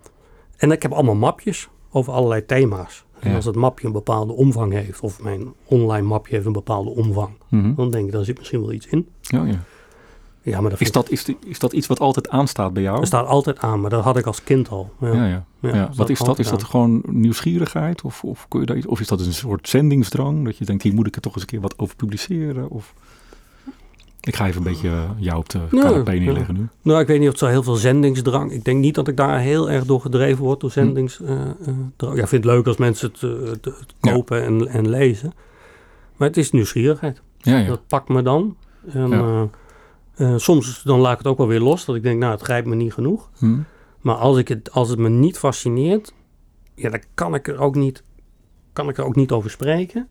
en ik heb allemaal mapjes over allerlei thema's. En Ja. als het mapje een bepaalde omvang heeft, of mijn online mapje heeft een bepaalde omvang, Mhm. dan denk ik, daar zit misschien wel iets in. Oh, ja. Ja, maar dat, Is, dat, is, is dat iets wat altijd aanstaat bij jou? dat staat altijd aan, maar dat had ik als kind al. Ja. ja, ja. Ja, ja. dat Wat is dat? Is dat gewoon nieuwsgierigheid? Of, of, kun je daar iets, of is dat een soort zendingsdrang? Dat je denkt, hier moet ik er toch eens een keer wat over publiceren? Of... Ik ga even een beetje eh, jou op de Ja, canapé ja. neerleggen nu. Nou, ik weet niet of het zo heel veel zendingsdrang... Ik denk niet dat ik daar heel erg door gedreven word, door zendingsdrang. ja, ik vind het leuk als mensen het, eh, het- het Ja. kopen en, en lezen. Maar het is nieuwsgierigheid. Ja, ja. Dat pakt me dan. En, Ja. eh, eh, soms dan laat ik het ook wel weer los, dat ik denk, nou, het grijpt me niet genoeg. Hm. Maar als, ik het, als het me niet fascineert, ja, dan kan ik er ook niet, kan ik er ook niet over spreken.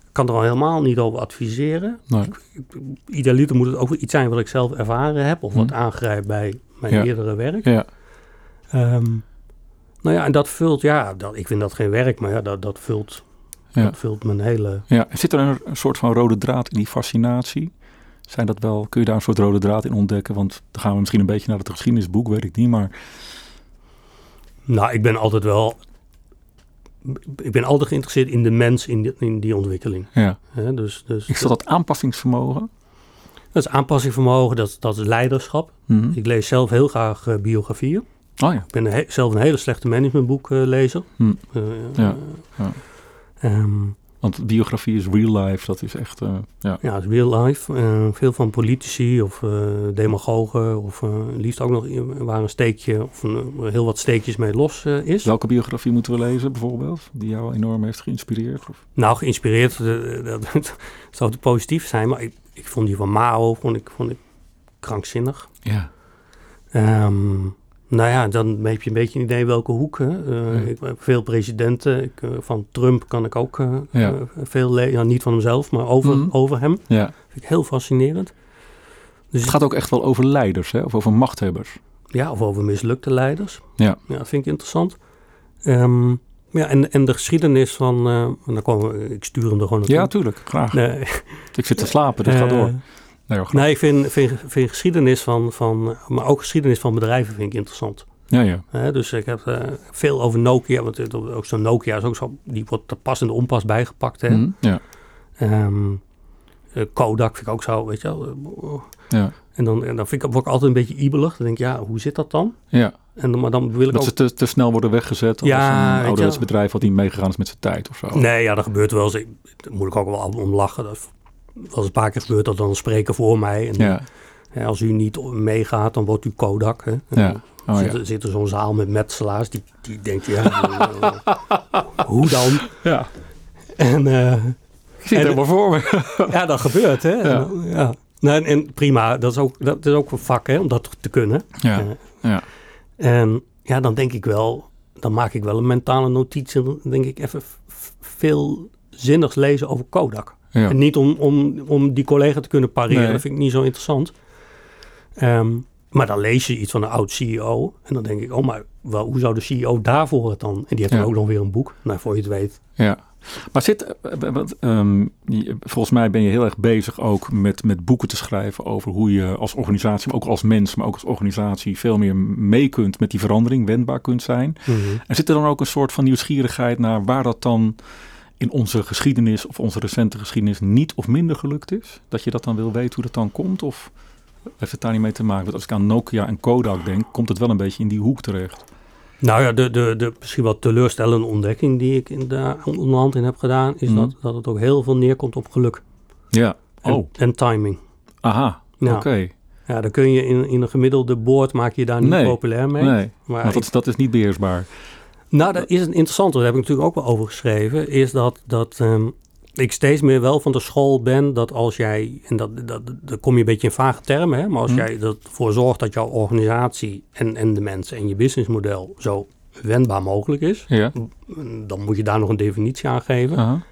Ik kan er al helemaal niet over adviseren. Nee. Idealiter moet het ook iets zijn wat ik zelf ervaren heb of wat Hm. aangrijpt bij mijn Ja. eerdere werk. Ja. Ehm, nou ja, en dat vult, ja, dat, ik vind dat geen werk, maar ja, dat, dat, vult, Ja. dat vult mijn hele... Ja, zit er een, een soort van rode draad in die fascinatie? Zijn dat wel, kun je daar een soort rode draad in ontdekken? Want dan gaan we misschien een beetje naar het geschiedenisboek, weet ik niet. Maar Nou, ik ben altijd wel... Ik ben altijd geïnteresseerd in de mens in die, in die ontwikkeling. ja, Hè, dus, dus is dat dat aanpassingsvermogen? dat is aanpassingsvermogen, dat, dat is leiderschap. Mhm. Ik lees zelf heel graag eh, biografieën. Oh ja. Ik ben he- zelf een hele slechte managementboeklezer. Hm. Eh, Ja, ja. ehm, Want biografie is real life, dat is echt, eh, ja. ja, het is real life. Eh, veel van politici of eh, demagogen of liefst ook nog waar een steekje of een, heel wat steekjes mee los is. Welke biografie moeten we lezen bijvoorbeeld? Die jou enorm heeft geïnspireerd? Of? Nou, geïnspireerd, dat [LAUGHS] zou te positief zijn, maar ik, ik vond die van Mao vond ik, vond ik krankzinnig. Ja. Ehm, nou ja, dan heb je een beetje een idee welke hoek. Hè. Eh, ik, veel presidenten, ik, eh, van Trump kan ik ook eh, Ja. eh, veel lezen. Ja, niet van hemzelf, maar over, Mhm. over hem. ja. Vind ik heel fascinerend. Dus Het gaat ook echt wel over leiders, hè? of over machthebbers. Ja, of over mislukte leiders. Ja. Ja, dat vind ik interessant. Ehm, ja, en, en de geschiedenis van... eh, en dan komen we, ik stuur hem er gewoon naartoe. Ja, tuurlijk, graag. Ik zit te slapen, dus ga eh, door. Nee, ik vind, vind, vind geschiedenis van, van... Maar ook geschiedenis van bedrijven vind ik interessant. Ja, ja. Dus ik heb eh, veel over Nokia, want het- ook zo'n Nokia is ook zo, die wordt te pas en de onpas bijgepakt. Hè? Mhm, ja. Ehm, eh, Kodak vind ik ook zo, weet je wel. eh, Ja. En dan, en dan vind ik, word ik altijd een beetje ibelig. Dan denk ik, ja, hoe zit dat dan? ja. En maar dan wil ik Dat ook... ze te, te snel worden weggezet als Ja, weet een ouderwets bedrijf wat niet meegegaan is met zijn tijd of zo. Nee, ja, dat gebeurt wel eens. Daar moet ik ook wel om lachen. Dat eens een paar keer gebeurd dat dan een spreker voor mij. En Ja, hè, als u niet meegaat, dan wordt u Kodak. Hè? Ja. Oh, zit, ja. er- zit er zo'n zaal met metselaars. Die, die denkt, ja, eh, [LAUGHS] hoe dan? ja. En eh, Ik zie het En- helemaal voor me. [LAUGHS] ja, dat gebeurt, hè? Ja. En, ja. Nou, en, prima, dat is, ook, dat is ook een vak, hè, om dat te kunnen. Ja, Eh, ja. En ja, dan denk ik wel, dan maak ik wel een mentale notitie. Dan denk ik even veel zinnigs lezen over Kodak. Ja. En niet om, om, om die collega te kunnen pareren, Nee. dat vind ik niet zo interessant. Ehm, maar dan lees je iets van een oud CEO. En dan denk ik, oh, maar wel, hoe zou de CEO daarvoor het dan? En die heeft Ja. dan ook nog weer een boek. Nou, voor je het weet. Ja, maar zit, je- volgens mij ben je heel erg bezig ook met, met boeken te schrijven over hoe je als organisatie, maar ook als mens, maar ook als organisatie veel meer mee kunt met die verandering, wendbaar kunt zijn. En zit er dan ook een soort van nieuwsgierigheid naar waar dat dan in onze geschiedenis of onze recente geschiedenis niet of minder gelukt is? Dat je dat dan wil weten hoe dat dan komt? Of heeft het daar niet mee te maken? Want als ik aan Nokia en Kodak denk, komt het wel een beetje in die hoek terecht. Nou ja, de, de, de misschien wel teleurstellende ontdekking die ik in de onderhand in heb gedaan, is Mhm. dat, dat het ook heel veel neerkomt op geluk Ja, en, oh, en timing. aha, oké. Ja, dan kun je in, in een gemiddelde boord maak je daar niet Nee. populair mee. Nee, Maar want dat, is- dat is niet beheersbaar. Nou, dat is een interessante, daar heb ik natuurlijk ook wel over geschreven, is dat, dat ehm, ik steeds meer wel van de school ben dat als jij, en dat, dat, dan kom je een beetje in vage termen, hè, maar als Hm. jij ervoor zorgt dat jouw organisatie en, en de mensen en je businessmodel zo wendbaar mogelijk is, Ja, dan moet je daar nog een definitie aan geven.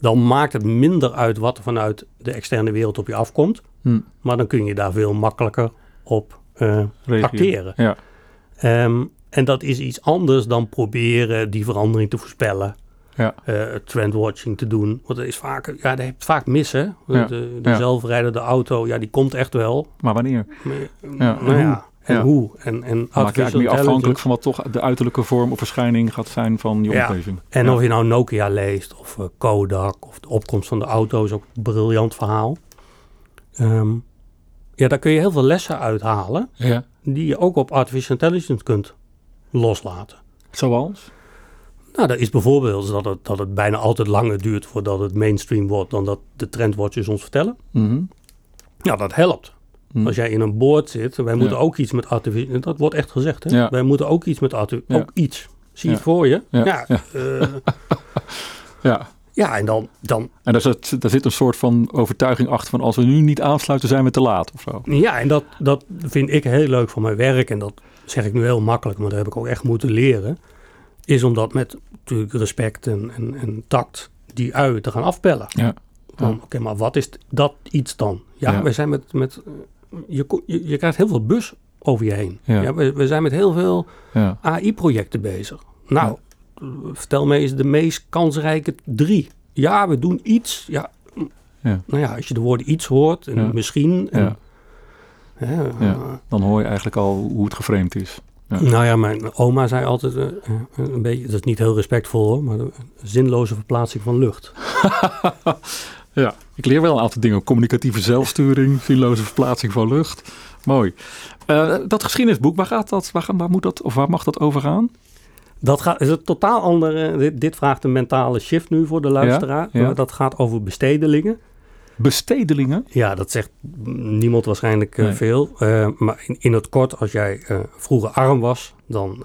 Dan maakt het minder uit wat er vanuit de externe wereld op je afkomt, Hm. maar dan kun je daar veel makkelijker op Reageren. acteren. Ja, Ehm, en dat is iets anders dan proberen die verandering te voorspellen. ja, eh trendwatching te doen. Want dat is vaak, ja, dat heeft vaak mis, hè? Ja, De, de ja. zelfrijdende auto, ja, die komt echt wel. maar wanneer? Maar, Ja, nou en ja, en Ja. hoe? En, en maak je eigenlijk meer afhankelijk van wat toch de uiterlijke vorm of verschijning gaat zijn van je Ja. omgeving. En ja. of je nou Nokia leest, of eh, Kodak, of de opkomst van de auto is ook een briljant verhaal. Ehm, ja, daar kun je heel veel lessen uithalen, Ja. die je ook op artificial intelligence kunt loslaten. Zoals? Nou, dat is bijvoorbeeld dat het, dat het bijna altijd langer duurt voordat het mainstream wordt dan dat de trendwatchers ons vertellen. Mhm. Ja, dat helpt. Hm. Als jij in een boord zit, wij moeten Ja. ook iets met artificiële... Dat wordt echt gezegd, hè? Ja. Wij moeten ook iets met artificiële... Ja. Ook iets. Zie je het voor je? Ja. Ja, Ja. eh, [LAUGHS] Ja. ja en dan, dan... En daar zit, daar zit een soort van overtuiging achter van als we nu niet aansluiten zijn we te laat of zo. Ja, en dat, dat vind ik heel leuk van mijn werk. En dat zeg ik nu heel makkelijk, maar dat heb ik ook echt moeten leren. Is om dat met natuurlijk respect en, en, en tact die ui te gaan afpellen. Ja. Van, Oké, maar wat is dat iets dan? Ja, Ja. wij zijn met... met je, je, je krijgt heel veel bus over je heen. Ja. We, we zijn met heel veel Ja. AI-projecten bezig. Nou, vertel me eens de meest kansrijke drie. Ja, we doen iets. Ja, Ja. nou ja, als je de woorden iets hoort en Ja. misschien. En, Ja. Ja, Ja. Dan hoor je eigenlijk al hoe het geframed is. Ja. Nou ja, mijn oma zei altijd eh, eh, een beetje, dat is niet heel respectvol hoor, maar de zinloze verplaatsing van lucht. [LAUGHS] Ja, ik leer wel een aantal dingen. Communicatieve zelfsturing, zinloze verplaatsing van lucht. Mooi. Eh, dat geschiedenisboek, waar gaat dat? Waar, moet dat of waar mag dat over gaan? Dat gaat, is een totaal andere, dit, dit vraagt een mentale shift nu voor de luisteraar. ja. Dat gaat over bestedelingen. Bestedelingen. Ja, dat zegt niemand waarschijnlijk eh, Nee. veel. Eh, maar in, in het kort, als jij eh, vroeger arm was, dan,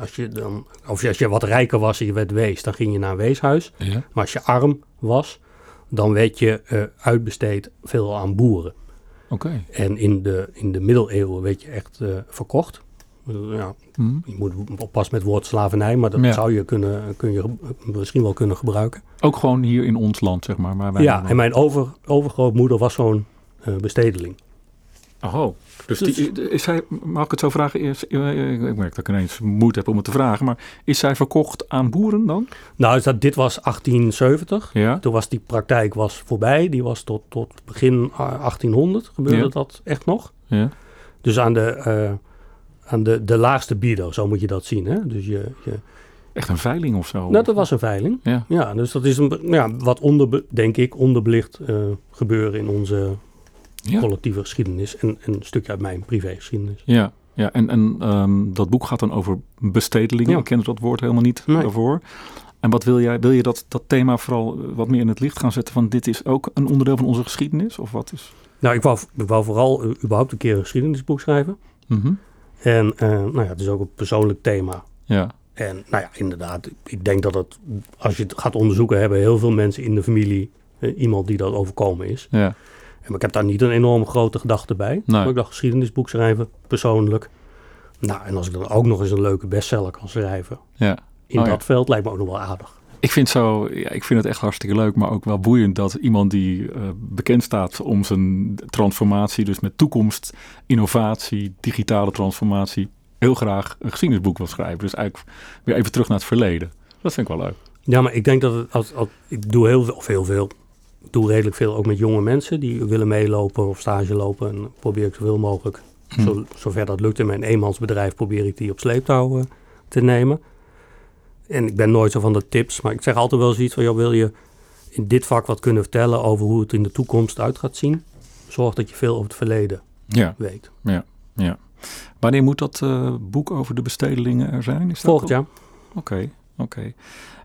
als je dan, of als je wat rijker was en je werd wees, dan ging je naar een weeshuis. Ja. Maar als je arm was, dan werd je uitbesteed veel aan boeren. Oké. En in de, in de middeleeuwen werd je echt verkocht. Eh, ja, Hm. je moet oppassen met het woord slavernij, maar dat Ja. zou je, kunnen, kun je misschien wel kunnen gebruiken. Ook gewoon hier in ons land, zeg maar. Waar wij ja, en mijn over, overgrootmoeder was zo'n eh, bestedeling. Oh, dus, die, is zij, mag ik het zo vragen? Is, eh, ik merk dat ik ineens moeite heb om het te vragen. Maar is zij verkocht aan boeren dan? Nou, dus dat, dit was 1870. Ja. Toen was die praktijk was voorbij. Die was tot, tot begin eh, 1800 gebeurde Ja. dat echt nog. Ja. Dus aan de, eh, aan de, de laagste bido, zo moet je dat zien. Hè? Dus je, je, Echt een veiling of zo? nou, dat was een veiling. Ja. Ja, dus dat is een, ja, wat onder, denk ik, onderbelicht eh, gebeuren in onze Ja. collectieve geschiedenis. En, en een stukje uit mijn privégeschiedenis. Ja, ja en, en ehm, dat boek gaat dan over bestedelingen. Ja. Ik ken dat woord helemaal niet Nee. daarvoor. En wat wil jij? Wil je dat, dat thema vooral eh, wat meer in het licht gaan zetten? Van dit is ook een onderdeel van onze geschiedenis? Of wat is? Nou, ik wou, ik wou vooral eh, überhaupt een keer een geschiedenisboek schrijven. Mhm. En eh, nou ja, het is ook een persoonlijk thema. Ja, En nou ja, inderdaad, ik denk dat het, als je het gaat onderzoeken, hebben heel veel mensen in de familie eh, iemand die dat overkomen is. ja, En ik heb daar niet een enorm grote gedachte bij. Nee. Maar ik dacht geschiedenisboek schrijven, persoonlijk. Nou, en als ik dan ook nog eens een leuke bestseller kan schrijven ja. in Oh ja. dat veld, lijkt me ook nog wel aardig. Ik vind, zo, ja, ik vind het echt hartstikke leuk, maar ook wel boeiend dat iemand die eh, bekend staat om zijn transformatie, dus met toekomst, innovatie, digitale transformatie, heel graag een geschiedenisboek wil schrijven. Dus eigenlijk weer even terug naar het verleden. Dat vind ik wel leuk. Ja, maar ik denk dat het, als, als, ik doe heel veel, of heel veel, ik doe redelijk veel ook met jonge mensen die willen meelopen of stage lopen. En probeer ik zoveel mogelijk, Hm. zo, zover dat lukt in mijn eenmansbedrijf, probeer ik die op sleeptouw te nemen. En ik ben nooit zo van de tips, maar ik zeg altijd wel zoiets van, joh, wil je in dit vak wat kunnen vertellen over hoe het in de toekomst uit gaat zien? Zorg dat je veel over het verleden Ja, weet. ja. Wanneer moet dat eh, boek over de bestedelingen er zijn? Is dat Volgend jaar. Oké, oké.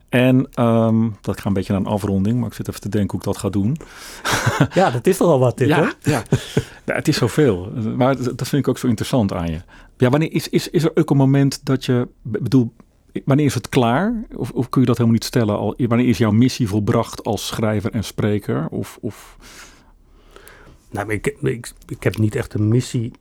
En ehm, dat gaat een beetje naar een afronding, maar ik zit even te denken hoe ik dat ga doen. [LAUGHS] Ja, dat is toch al wat dit, hè? ja, ja. ja, het is zoveel. Maar dat vind ik ook zo interessant aan je. Ja, wanneer is, is, is er ook een moment dat je, bedoel, wanneer is het klaar? Of, of kun je dat helemaal niet stellen? Al, wanneer is jouw missie volbracht als schrijver en spreker? Of, of Nou, ik, ik, ik heb niet echt een missie.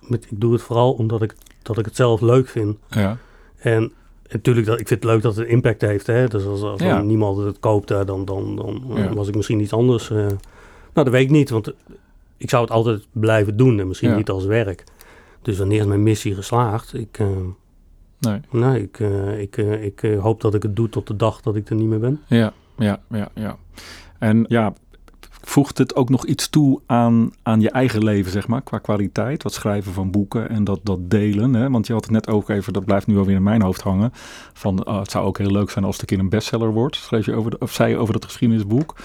Met, ik doe het vooral omdat ik, dat ik het zelf leuk vind. ja, En natuurlijk, dat, ik vind het leuk dat het een impact heeft. Hè? Dus als, als Ja. dan niemand het koopt, dan, dan, dan Ja. was ik misschien iets anders. eh. nou, dat weet ik niet, want ik zou het altijd blijven doen. En misschien niet als werk. Dus wanneer is mijn missie geslaagd? Ik, eh, nee. nee, ik, eh, ik, eh, ik eh, hoop dat ik het doe tot de dag dat ik er niet meer ben. Ja, ja, ja, ja. En ja, voegt het ook nog iets toe aan, aan je eigen leven, zeg maar, qua kwaliteit? Wat schrijven van boeken en dat, dat delen. Hè? Want je had het net ook even, dat blijft nu alweer in mijn hoofd hangen. Van oh, het zou ook heel leuk zijn als het een keer een bestseller wordt. Schreef je over, de, of zei je over dat geschiedenisboek.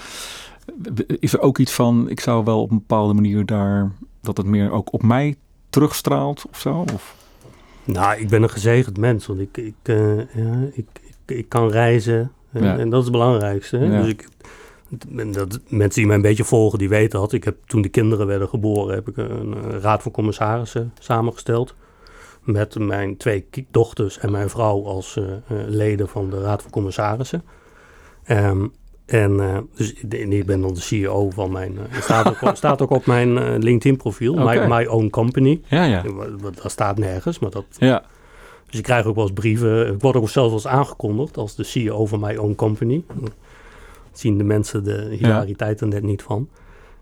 Is er ook iets van, ik zou wel op een bepaalde manier daar, dat het meer ook op mij terugstraalt of zo? Of, Nou, ik ben een gezegend mens, want ik, ik, eh, ja, ik, ik, ik kan reizen. En, Ja. en dat is het belangrijkste. Hè? Ja. Dus ik, dat, mensen die mij een beetje volgen, die weten dat. Ik heb, toen de kinderen werden geboren, heb ik een, een raad van commissarissen samengesteld. Met mijn twee dochters en mijn vrouw als uh, leden van de raad van commissarissen. Um, en uh, dus ik ben dan de CEO van mijn. Uh, staat, ook, staat ook op mijn uh, LinkedIn profiel, okay. my, my, Own Company. Ja, ja. Dat staat nergens, maar dat. Ja. Dus ik krijg ook wel eens brieven. Ik word ook zelfs wel eens aangekondigd als de CEO van My Own Company. Zien de mensen de hilariteit er net niet van.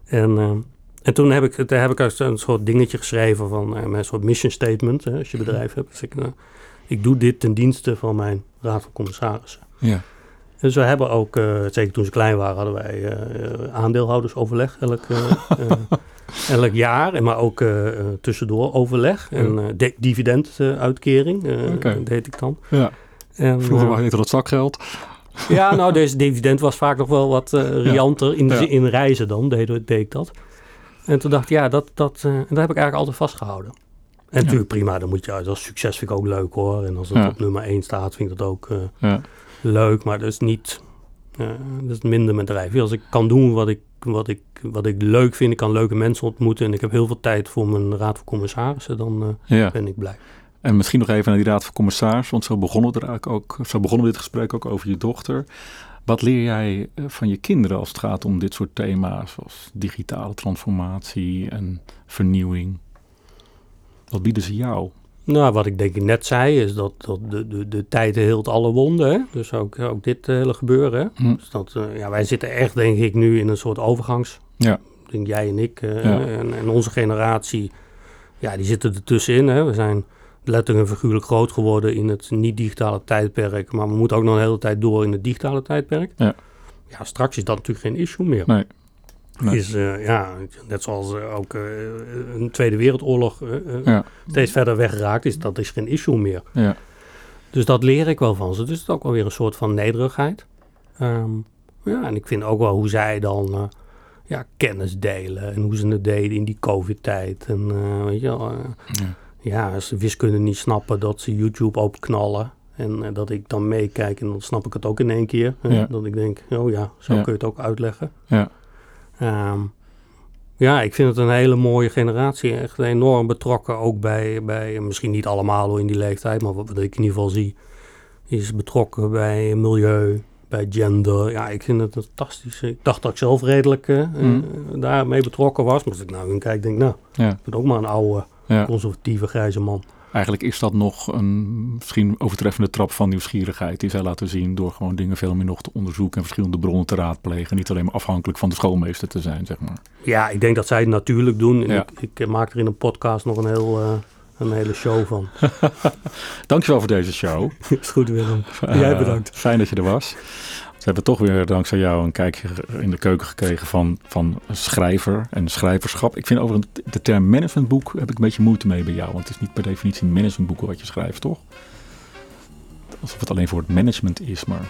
En, en toen heb ik, toen heb ik een soort dingetje geschreven van een soort mission statement. Hè, als je bedrijf hebt. Dus ik, ik doe dit ten dienste van mijn raad van commissarissen. Ja. Dus we hebben ook, uh, zeker toen ze klein waren, hadden wij uh, aandeelhoudersoverleg elk, uh, [LAUGHS] elk jaar. Maar ook tussendoor overleg en dividenduitkering okay. deed ik dan. Ja. En, Vroeger heette dat zakgeld. [LAUGHS] Ja, nou, deze dividend was vaak nog wel wat rianter. In, ja. in reizen dan deed, deed ik dat. En toen dacht ik, ja, dat, dat, dat heb ik eigenlijk altijd vastgehouden. En natuurlijk prima, dan moet je, dat succes vind ik ook leuk hoor. En als het op nummer 1 staat, vind ik dat ook leuk, maar dat is niet. Uh, dat is minder mijn drijf. Als ik kan doen wat ik, wat, ik, wat ik leuk vind, ik kan leuke mensen ontmoeten en ik heb heel veel tijd voor mijn raad van commissarissen, dan uh, ben ik blij. En misschien nog even naar die raad van commissarissen, want zo begonnen we er eigenlijk ook, zo begonnen we dit gesprek ook over je dochter. Wat leer jij eh, van je kinderen als het gaat om dit soort thema's, zoals digitale transformatie en vernieuwing? Wat bieden ze jou? Nou, wat ik denk ik net zei, is dat, dat de, de, de tijd heelt alle wonden. Hè? Dus ook, ook dit uh, hele gebeuren. Hm. Dus dat, uh, ja, wij zitten echt, denk ik, nu in een soort overgangs. Ja. Ik denk jij en ik uh, ja. en, en, onze generatie, ja, die zitten ertussenin. Hè? We zijn letterlijk en figuurlijk groot geworden in het niet-digitale tijdperk. Maar we moeten ook nog een hele tijd door in het digitale tijdperk. Ja. Ja, straks is dat natuurlijk geen issue meer. Nee. Is uh, ja, net zoals uh, ook uh, een Tweede Wereldoorlog ja. steeds verder weggeraakt is, dat is geen issue meer. Ja. Dus dat leer ik wel van ze. Dus het is ook wel weer een soort van nederigheid. Um, ja, en ik vind ook wel hoe zij dan ja, kennis delen en hoe ze het deden in die COVID-tijd. En weet je wel, ja. ja, als ze wiskunde niet snappen, dat ze YouTube opknallen. En dat ik dan meekijk en dan snap ik het ook in één keer. Dat ik denk, oh ja, zo kun je het ook uitleggen. Ja. Um, ja, ik vind het een hele mooie generatie. Echt enorm betrokken ook bij, bij misschien niet allemaal in die leeftijd, maar wat ik in ieder geval zie, is betrokken bij milieu, bij gender. Ja, ik vind het fantastisch. Ik dacht dat ik zelf redelijk uh, mm. daarmee betrokken was. Maar als ik nou in kijk, denk nou, ja. ik ben ook maar een oude, ja. conservatieve, grijze man. Eigenlijk is dat nog een misschien overtreffende trap van nieuwsgierigheid die zij laten zien door gewoon dingen veel meer nog te onderzoeken en verschillende bronnen te raadplegen. Niet alleen maar afhankelijk van de schoolmeester te zijn, zeg maar. Ja, ik denk dat zij het natuurlijk doen. Ja. Ik, ik, maak er in een podcast nog een, heel, uh, een hele show van. [LAUGHS] Dankjewel voor deze show. [LAUGHS] is goed Willem. Jij bedankt. Uh, fijn dat je er was. We hebben toch weer dankzij jou een kijkje in de keuken gekregen van, van schrijver en schrijverschap. Ik vind over de term managementboek heb ik een beetje moeite mee bij jou. Want het is niet per definitie een managementboek wat je schrijft, toch? Alsof het alleen voor het management is, maar...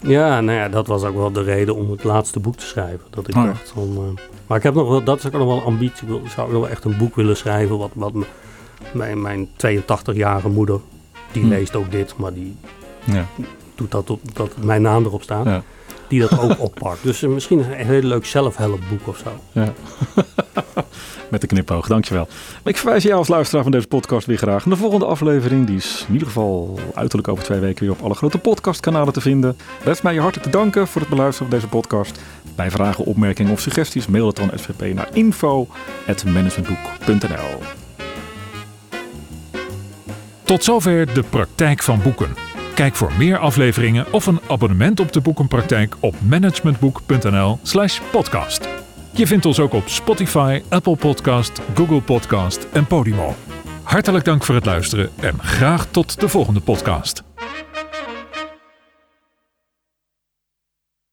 Ja, nou ja, dat was ook wel de reden om het laatste boek te schrijven. Dat ik oh, dacht van... Uh, maar ik heb nog wel, dat is ook nog wel een ambitie. Ik zou ook nog wel echt een boek willen schrijven wat, wat mijn, mijn 82-jarige moeder, die hm. leest ook dit, maar die... Ja doet dat, op, dat mijn naam erop staat. Ja. Die dat ook [LAUGHS] oppakt. Dus uh, misschien een heel leuk zelfhelpboek of zo. Ja. [LAUGHS] Met de knipoog, dankjewel. Ik verwijs jou als luisteraar van deze podcast weer graag naar de volgende aflevering. Die is in ieder geval uiterlijk over twee weken weer op alle grote podcastkanalen te vinden. Rest mij je hartelijk te danken voor het beluisteren van deze podcast. Bij vragen, opmerkingen of suggesties mail het dan SVP naar info.managementboek.nl Tot zover de praktijk van boeken. Kijk voor meer afleveringen of een abonnement op de boekenpraktijk op managementboek.nl/slash podcast. Je vindt ons ook op Spotify, Apple Podcast, Google Podcast en Podimo. Hartelijk dank voor het luisteren en graag tot de volgende podcast.